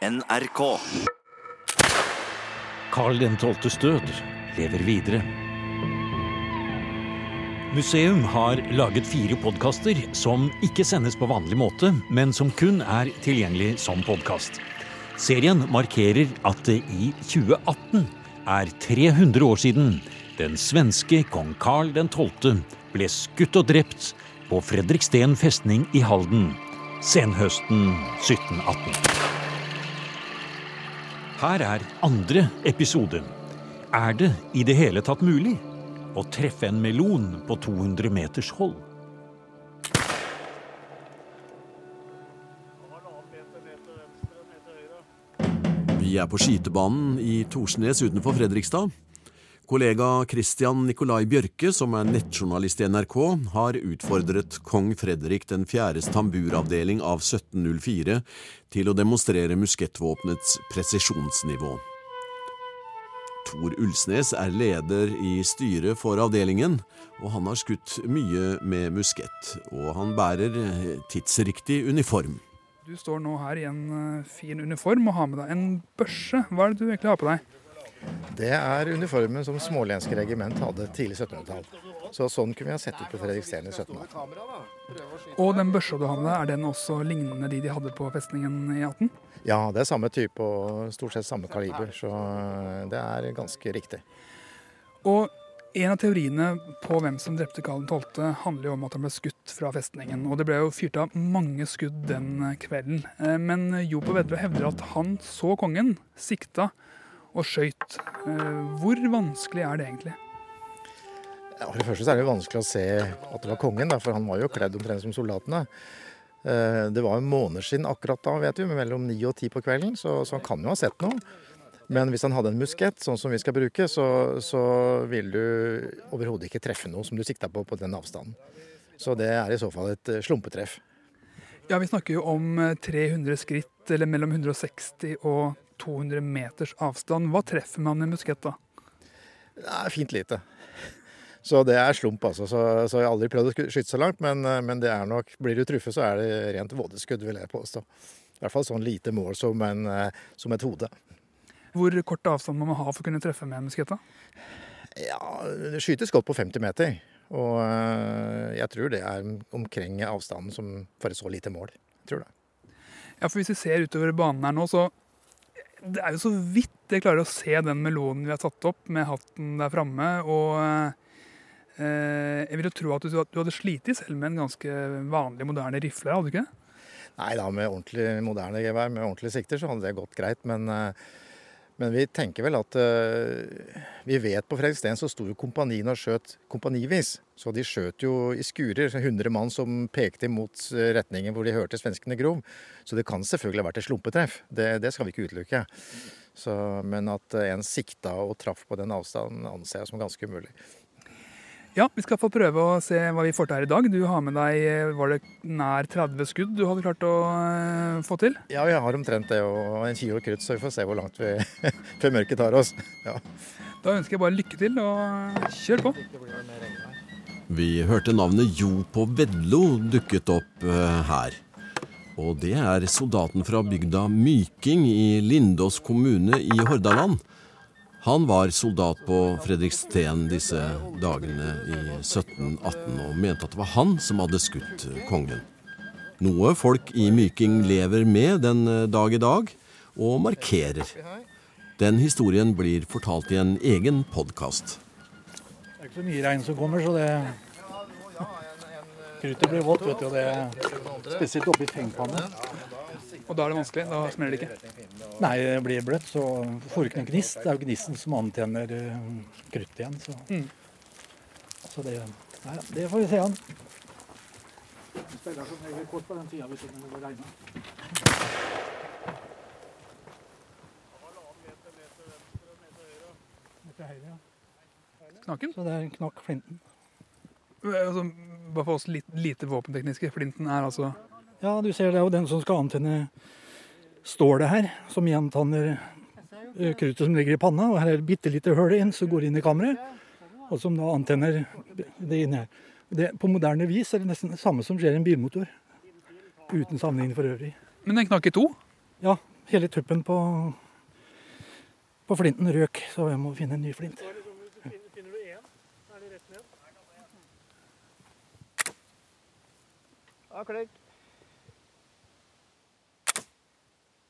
NRK. Karl 12.s død lever videre. Museum har laget fire podkaster som ikke sendes på vanlig måte, men som kun er tilgjengelig som podkast. Serien markerer at det i 2018 er 300 år siden den svenske kong Karl 12. ble skutt og drept på Fredriksten festning i Halden senhøsten 1718. Her er andre episode. Er det i det hele tatt mulig å treffe en melon på 200 meters hold? Vi er på skytebanen i Torsnes utenfor Fredrikstad. Kollega Christian Nikolai Bjørke, som er nettjournalist i NRK, har utfordret kong Fredrik den fjerdes tamburavdeling av 1704 til å demonstrere muskettvåpenets presisjonsnivå. Tor Ulsnes er leder i styret for avdelingen, og han har skutt mye med muskett. Og han bærer tidsriktig uniform. Du står nå her i en eh, fin uniform og har med deg en børse. Hva er det du egentlig har på deg? Det er uniformen som smålenske regiment hadde tidlig 1700-tall. Så sånn kunne vi ha sett ut på Fredriksten i 1700. Og den børsa du hadde, er den også lignende de de hadde på festningen i 18? Ja, det er samme type og stort sett samme kaliber, så det er ganske riktig. Og en av teoriene på hvem som drepte Karl 12., handler jo om at han ble skutt fra festningen. Og det ble jo fyrt av mange skudd den kvelden. Eh, Men Jo på Vedre hevder at han så kongen, sikta og skøyt. Eh, Hvor vanskelig er det egentlig? Ja, for det første er det vanskelig å se at det var kongen, for han var jo kledd omtrent som soldatene. Eh, Det var jo siden akkurat da, vet du, mellom ni og ti på kvelden, så, så han kan jo ha sett noe. Men hvis han hadde en muskett, sånn som vi skal bruke, så, så vil du overhodet ikke treffe noe som du sikta på på den avstanden. Så det er i så fall et eh, slumpetreff. Ja, Vi snakker jo om eh, 300 skritt, eller mellom 160 og 200 meters avstand. Hva treffer man i muskett da? Er fint lite. Så det er slump, altså. Så, så jeg har aldri prøvd å skyte så langt, men, eh, men det er nok Blir du truffet, så er det rent vådeskudd, vil jeg påstå. I hvert fall sånn lite mål som, en, eh, som et hode. Hvor kort avstand må man ha for å kunne treffe med muskett? da? Ja, det skytes godt på 50 meter. Og eh, jeg tror det er omkring avstanden som for et så lite mål. Jeg tror det. Ja, for Hvis vi ser utover banen her nå, så det er jo så vidt jeg klarer å se den melonen vi har tatt opp med hatten der framme. Og eh, jeg vil jo tro at du, du hadde slitt selv med en ganske vanlig, moderne rifle, hadde du ikke? Nei da, med ordentlig moderne gevær med ordentlige sikter så hadde det gått greit. Men, eh, men vi tenker vel at uh, Vi vet på Fredriksten så sto jo kompaniene og skjøt kompanivis. Så de skjøt jo i skurer. 100 mann som pekte mot eh, retningen hvor de hørte svenskene grov. Så det kan selvfølgelig ha vært et slumpetreff. Det, det skal vi ikke utelukke. Så, men at eh, en sikta og traff på den avstanden, anser jeg som ganske umulig. Ja, vi skal få prøve å se hva vi får til her i dag. Du har med deg eh, var det nær 30 skudd du hadde klart å eh, få til? Ja, vi har omtrent det og en kilo krutt, så vi får se hvor langt vi før mørket tar oss. Ja. Da ønsker jeg bare lykke til, og kjør på. Vi hørte navnet Jo på Vedlo dukket opp eh, her. Og det er soldaten fra bygda Myking i Lindås kommune i Hordaland. Han var soldat på Fredriksten disse dagene i 1718 og mente at det var han som hadde skutt kongen. Noe folk i Myking lever med den dag i dag, og markerer. Den historien blir fortalt i en egen podkast. Det er ikke så mye regn som kommer, så det Kruttet blir vått, vet du, og det spesielt oppi fengpanne. Og da er det vanskelig. Da smeller det ikke. Nei, det blir bløtt, så får du ikke noen gnist. Det er jo gnisten som antenner eh, kruttet igjen. Så, Mm. så det, nei, det får vi se an. Det spiller som regel kort på den tida hvis det regner. Høyre, ja. Knaken? Så det er knakk flinten. Altså, bare for oss litt lite våpentekniske. Flinten er altså Ja, du ser det er jo den som skal antenne stålet her, som gjentanner eh, kruttet som ligger i panna. Og her er det bitte lite hull inn som går inn i kammeret, og som da antenner det inni her. Det, på moderne vis er det nesten det samme som skjer i en bilmotor. Uten sammenligning for øvrig. Men den knakk i to? Ja, hele tuppen på, på flinten røk, så jeg må finne en ny flint. Ja, klikk. Nei.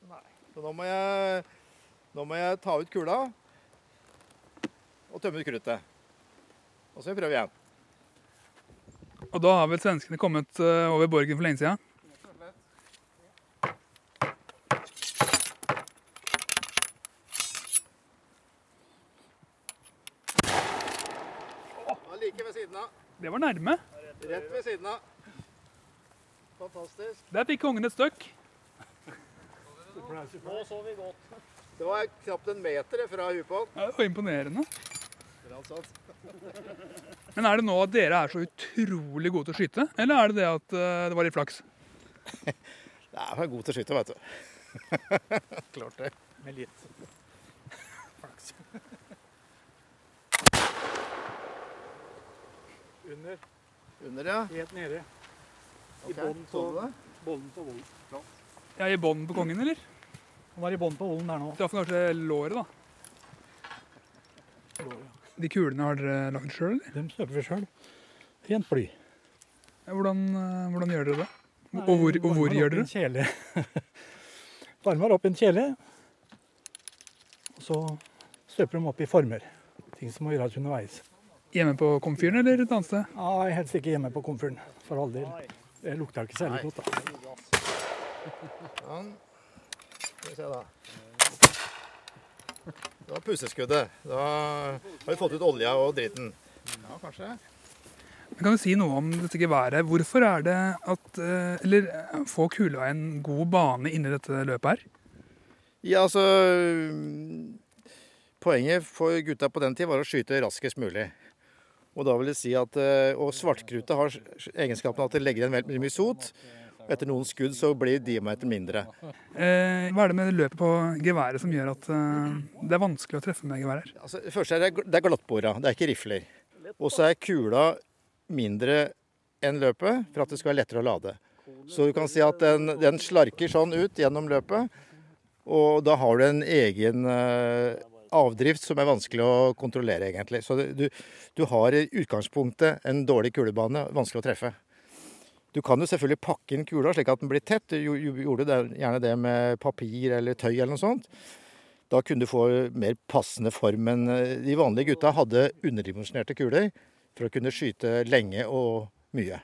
Så nå må jeg Nå må jeg ta ut kula og tømme ut kruttet. Og så skal vi prøve igjen. Og da har vel svenskene kommet eh, over borgen for lenge siden? Like ved siden av. Det var nærme. Rett ved siden av. Fantastisk. Der fikk kongen et støkk. Nå så vi godt. Det var knapt en meter fra huet på Ja, det var imponerende. Men er det nå at dere er så utrolig gode til å skyte, eller er det det at eh, det var litt flaks? Det er god til å skyte, vet du. Klart det. Med litt Under, Under, ja. helt nede. I Ok, bånn på, det? bollen. Jeg er i bånd på kongen, eller? Han var i bånn på vollen der nå. Traff kanskje låret, da. De kulene har dere lagd sjøl, eller? Dem støper vi sjøl. Rent bly. Hvordan, eh, hvordan gjør dere det? Og hvor, og hvor gjør dere det? Varmer opp i en kjele. Og så støper de opp i former. Ting som må gjøres underveis. Hjemme på komfyren eller et annet sted? Nei, helst ikke hjemme på komfyren, for all del. Det lukter ikke særlig godt, da. Skal vi se, da. Det var pusseskuddet. Da har vi fått ut olja og driten. Ja, kanskje. Men Kan du si noe om dette geværet? Hvorfor er det at eh, Eller eh, får kula en god bane inni dette løpet her? Ja, altså Poenget for gutta på den tid var å skyte raskest mulig. Og da vil det si at eh, Og svartkrute har egenskapen at det legger igjen veldig mye sot. Etter noen skudd så blir diameteren mindre. Eh, hva er det med løpet på geværet som gjør at eh, det er vanskelig å treffe med gevær her? Altså, det første er det det er glattbora, det er ikke rifler. Og så er kula mindre enn løpet for at det skal være lettere å lade. Så du kan si at den, den slarker sånn ut gjennom løpet, og da har du en egen eh, avdrift som er vanskelig å kontrollere, egentlig. Så du, du har i utgangspunktet en dårlig kulebane, vanskelig å treffe. Du kan jo selvfølgelig pakke inn kula slik at den blir tett. Du gjorde gjerne det med papir eller tøy eller noe sånt. Da kunne du få mer passende form. Men eh, de vanlige gutta hadde underdimensjonerte kuler for å kunne skyte lenge og mye.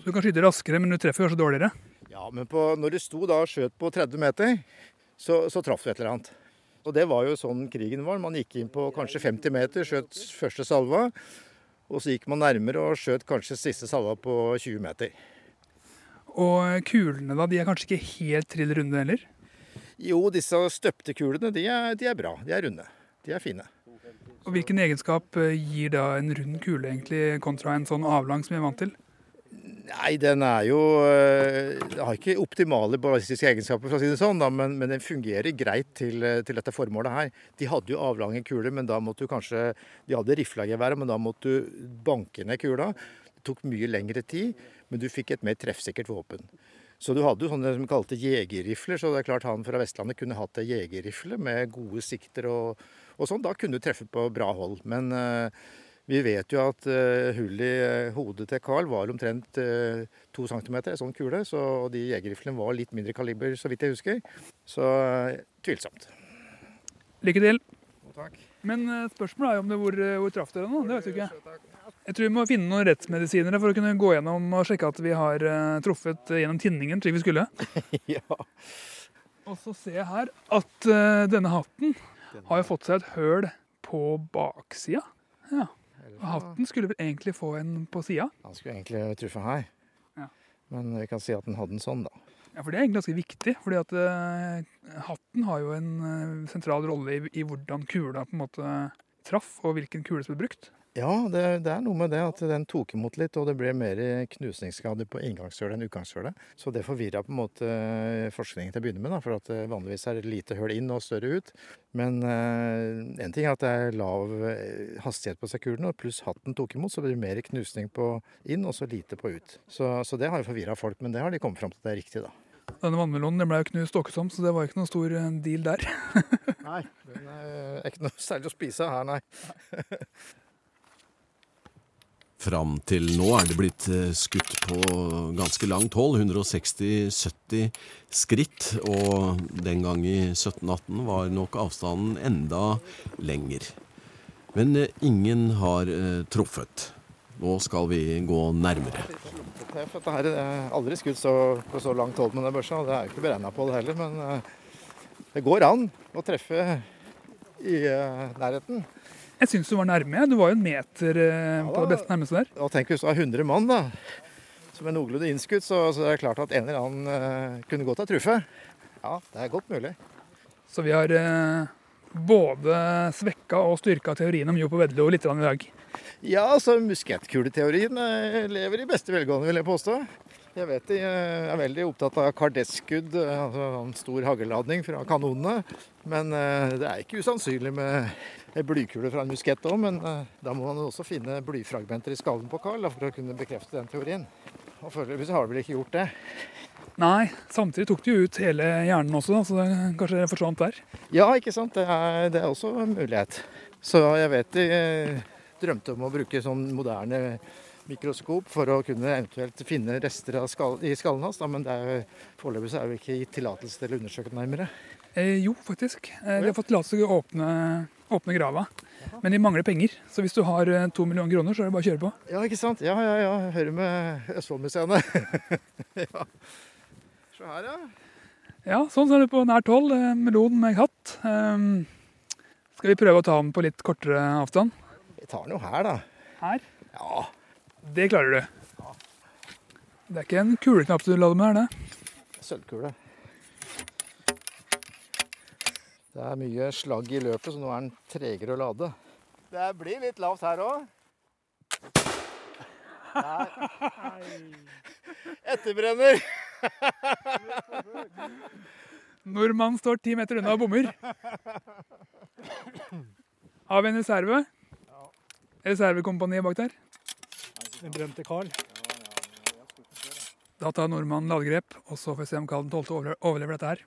Så du kan skyte raskere, men du treffer kanskje dårligere. Ja, men på, når du sto da og skjøt på 30 meter, så, så traff du et eller annet. Og det var jo sånn krigen var. Man gikk inn på kanskje 50 meter, skjøt første salva. Og så gikk man nærmere og skjøt kanskje siste salva på 20 meter. Og kulene da, de er kanskje ikke helt trill runde heller? Jo, disse støpte kulene, de er, de er bra. De er runde. De er fine. Og hvilken egenskap eh, gir da en rund kule egentlig kontra en sånn avlang som vi er vant til? Nei, den er jo øh, Den har ikke optimale ballistiske egenskaper, for å si det sånn, da, men, men den fungerer greit til, øh, til dette formålet her. De hadde jo avlange kuler, men da måtte du kanskje De hadde riflageværet, men da måtte du banke ned kula. Det tok mye lengre tid, men du fikk et mer treffsikkert våpen. Så du hadde jo sånne som kalte jegerrifler, så det er klart han fra Vestlandet kunne hatt ei jegerrifle med gode sikter og, og sånn. Da kunne du treffe på bra hold. Men øh, vi vet jo at hull hullet i eh, hodet til Carl var omtrent uh, to centimeter, en sånn kule. Så og de jegerriflene var litt mindre kaliber, så vidt jeg husker. Så tvilsomt. Lykke til. Takk. Men eh, spørsmålet er jo om det hvor, hvor traff dere nå? Det vet du ikke. Jeg tror vi må finne noen rettsmedisinere for å kunne gå gjennom og sjekke at vi har eh, truffet gjennom tinningen slik vi skulle. ja. Og så ser jeg her at eh, denne hatten har jo fått seg et høl på baksida. Ja. Hatten skulle vel egentlig få en på sida. Han skulle egentlig truffet her. Ja. Men vi kan si at den hadde en sånn, da. Ja, for det er egentlig ganske viktig. fordi at uh, hatten har jo en uh, sentral rolle i, i hvordan kula på en måte traff, og hvilken kule som ble brukt. Ja, det, det er noe med det at den tok imot litt, og det ble mer knusningsskader på inngangshullet enn utgangshullet. Så det forvirra på en måte forskningen til å begynne med, da, for at eh, vanligvis er det lite høl inn og større ut. Men én ting er at det er lav eh, hastighet på sekulene, og pluss hatten tok imot, så blir det mer knusning på inn og så lite på ut. Så, så det har jo forvirra folk, men det har de kommet fram til at det er riktig, da. Denne vannmelonen den ble jo knust åkesom, så det var ikke noen stor eh, deal der. Nei, den er ikke noe særlig å spise her, nei. Fram til nå er det blitt eh, skutt på ganske langt hold, 160-70 skritt, og den gang i 1718 var nok avstanden enda lenger. Men eh, ingen har eh, truffet. Nå skal vi gå nærmere. For dette er aldri skutt så, på så langt hold med den børsa, og det er jo ikke beregna på det heller, men det går an å treffe i nærheten. Jeg syns du var nærme. Du var jo en meter eh, på det beste nærmeste der. Og tenk hvis du har 100 mann, da, som er noenlunde innskutt, så, så det er klart at en eller annen eh, kunne godt ha truffet. Ja, det er godt mulig. Så vi har eh, både svekka og styrka teorien om Jo på Vedlo litt i dag. Ja, altså musketkuleteorien eh, lever i beste velgående, vil jeg påstå. Jeg vet de er veldig opptatt av kardeskudd, eh, altså en stor haglladning fra kanonene. Men eh, det er ikke usannsynlig med ei blykule fra en muskett òg, men da må man også finne blyfragmenter i skallen på Carl for å kunne bekrefte den teorien. Og foreløpig har det vel ikke gjort det. Nei, samtidig tok de jo ut hele hjernen også, da, så det kanskje forsvant der. Ja, ikke sant. Det er, det er også en mulighet. Så jeg vet de drømte om å bruke sånn moderne mikroskop for å kunne eventuelt finne rester av skall, i skallen hans, da, men foreløpig er det ikke gitt tillatelse til å undersøke det nærmere. Eh, jo, faktisk. Eh, de har fått tillatelse til å åpne, åpne grava. Men de mangler penger, så hvis du har eh, to millioner kroner, så er det bare å kjøre på. Ja, ikke sant? Ja, ja, ja. Hører med Østfoldmuseene. ja. Se her, ja. Ja, sånn ser det på nært hold. eh, Melon med katt. Um, skal vi prøve å ta den på litt kortere avstand? Vi tar den jo her, da. Her. Ja. Det klarer du. Det er ikke en kuleknapp du lader med, her, det? Sølvkule. Det er mye slagg i løpet, så nå er den tregere å lade. Det blir litt lavt her òg. Etterbrenner. Nordmannen står ti meter unna og bommer. Har vi en reserve? Reservekompaniet bak der? Den brente Carl. Da tar nordmannen ladegrep, og så får vi se om Karl 12. overlever dette her.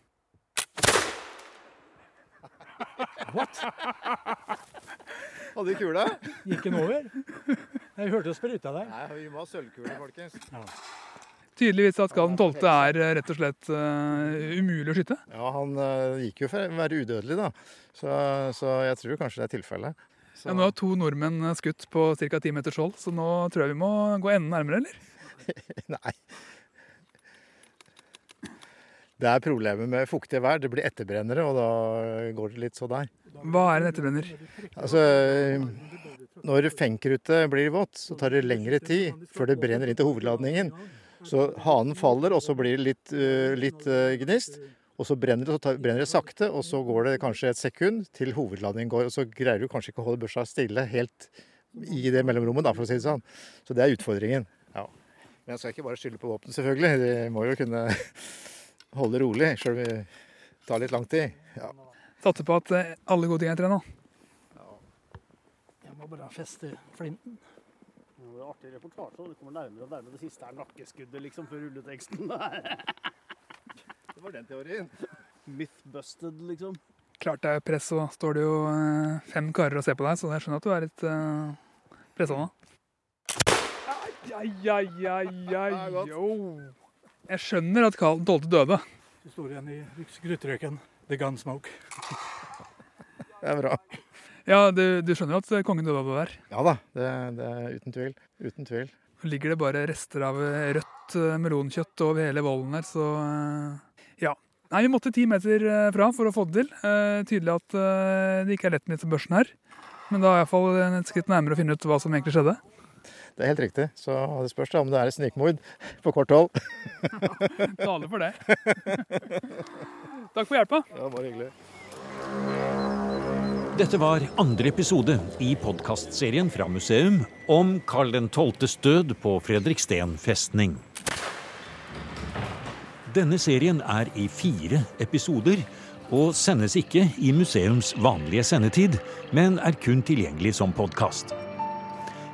What? Hadde du kule? Gikk den over? Jeg hørte spruta der. Nei, vi må ha sølvkule, folkens. Tydeligvis at Karl 12. er eh, rett og slett uh, umulig å skyte. Ja, han uh, gikk jo for å være udødelig, da. Så, så jeg tror kanskje det er tilfellet. Så- Ja, nå har to nordmenn eh, skutt på ca. 10 meters hold, så nå tror jeg vi må gå enden nærmere, eller? Nei. Det er problemet med fuktig vær. Det blir etterbrennere, og da går det litt så der. Hva er en etterbrenner? Altså, når fenkruttet blir vått, så tar det lengre tid før det brenner inn til hovedladningen. Så hanen faller, og så blir det litt, øh, litt øh, gnist. Og så brenner det, så tar, brenner det sakte, og så går det kanskje et sekund til hovedladningen går. Og så greier du kanskje ikke å holde børsa stille helt i det mellomrommet, da, for å si det sånn. Så det er utfordringen. Ja. Men jeg skal ikke bare skylde på våpenet, selvfølgelig. De må jo kunne holde rolig, sjøl om det tar litt lang tid. Ja. Satser på at eh, alle gode ting er tre nå. Jeg må bare feste flinten. Det var artig reportasje, det kommer nærmere og nærmere. Det siste er nakkeskuddet, liksom, før rulleteksten. Det var den teorien. Mythbusted, liksom. Klart det er press, så står det jo eh, fem karer og ser på deg, så jeg skjønner at du er litt uh, pressa nå. Ai, ai, ai, ai. Jeg skjønner at Karl 12. døde. Det står igjen i skryterøyken. The Gunsmoke. Det er bra. Ja, du, du skjønner at kongen døde av det der. Ja da, det, det er uten tvil. Uten tvil. Ligger det bare rester av rødt eh, melonkjøtt over hele volden her, så eh. Nei, vi måtte ti meter eh, fra for å få det til. Eh, tydelig at eh, det ikke er lett med disse børsene her. Men da er iallfall et skritt nærmere å finne ut hva som egentlig skjedde. Det er helt riktig. Så det spørs om det er et snikmord på kort hold. Taler for det. Takk for hjelpa. Ja, bare hyggelig. Dette var andre episode i podkastserien fra museum om Karl 12.s død på Fredriksten festning. Denne serien er i fire episoder og sendes ikke i museums vanlige sendetid, men er kun tilgjengelig som podkast.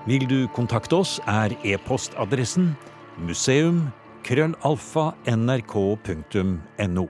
Vil du kontakte oss, er e-postadressen museum krøllalfa nrk.no.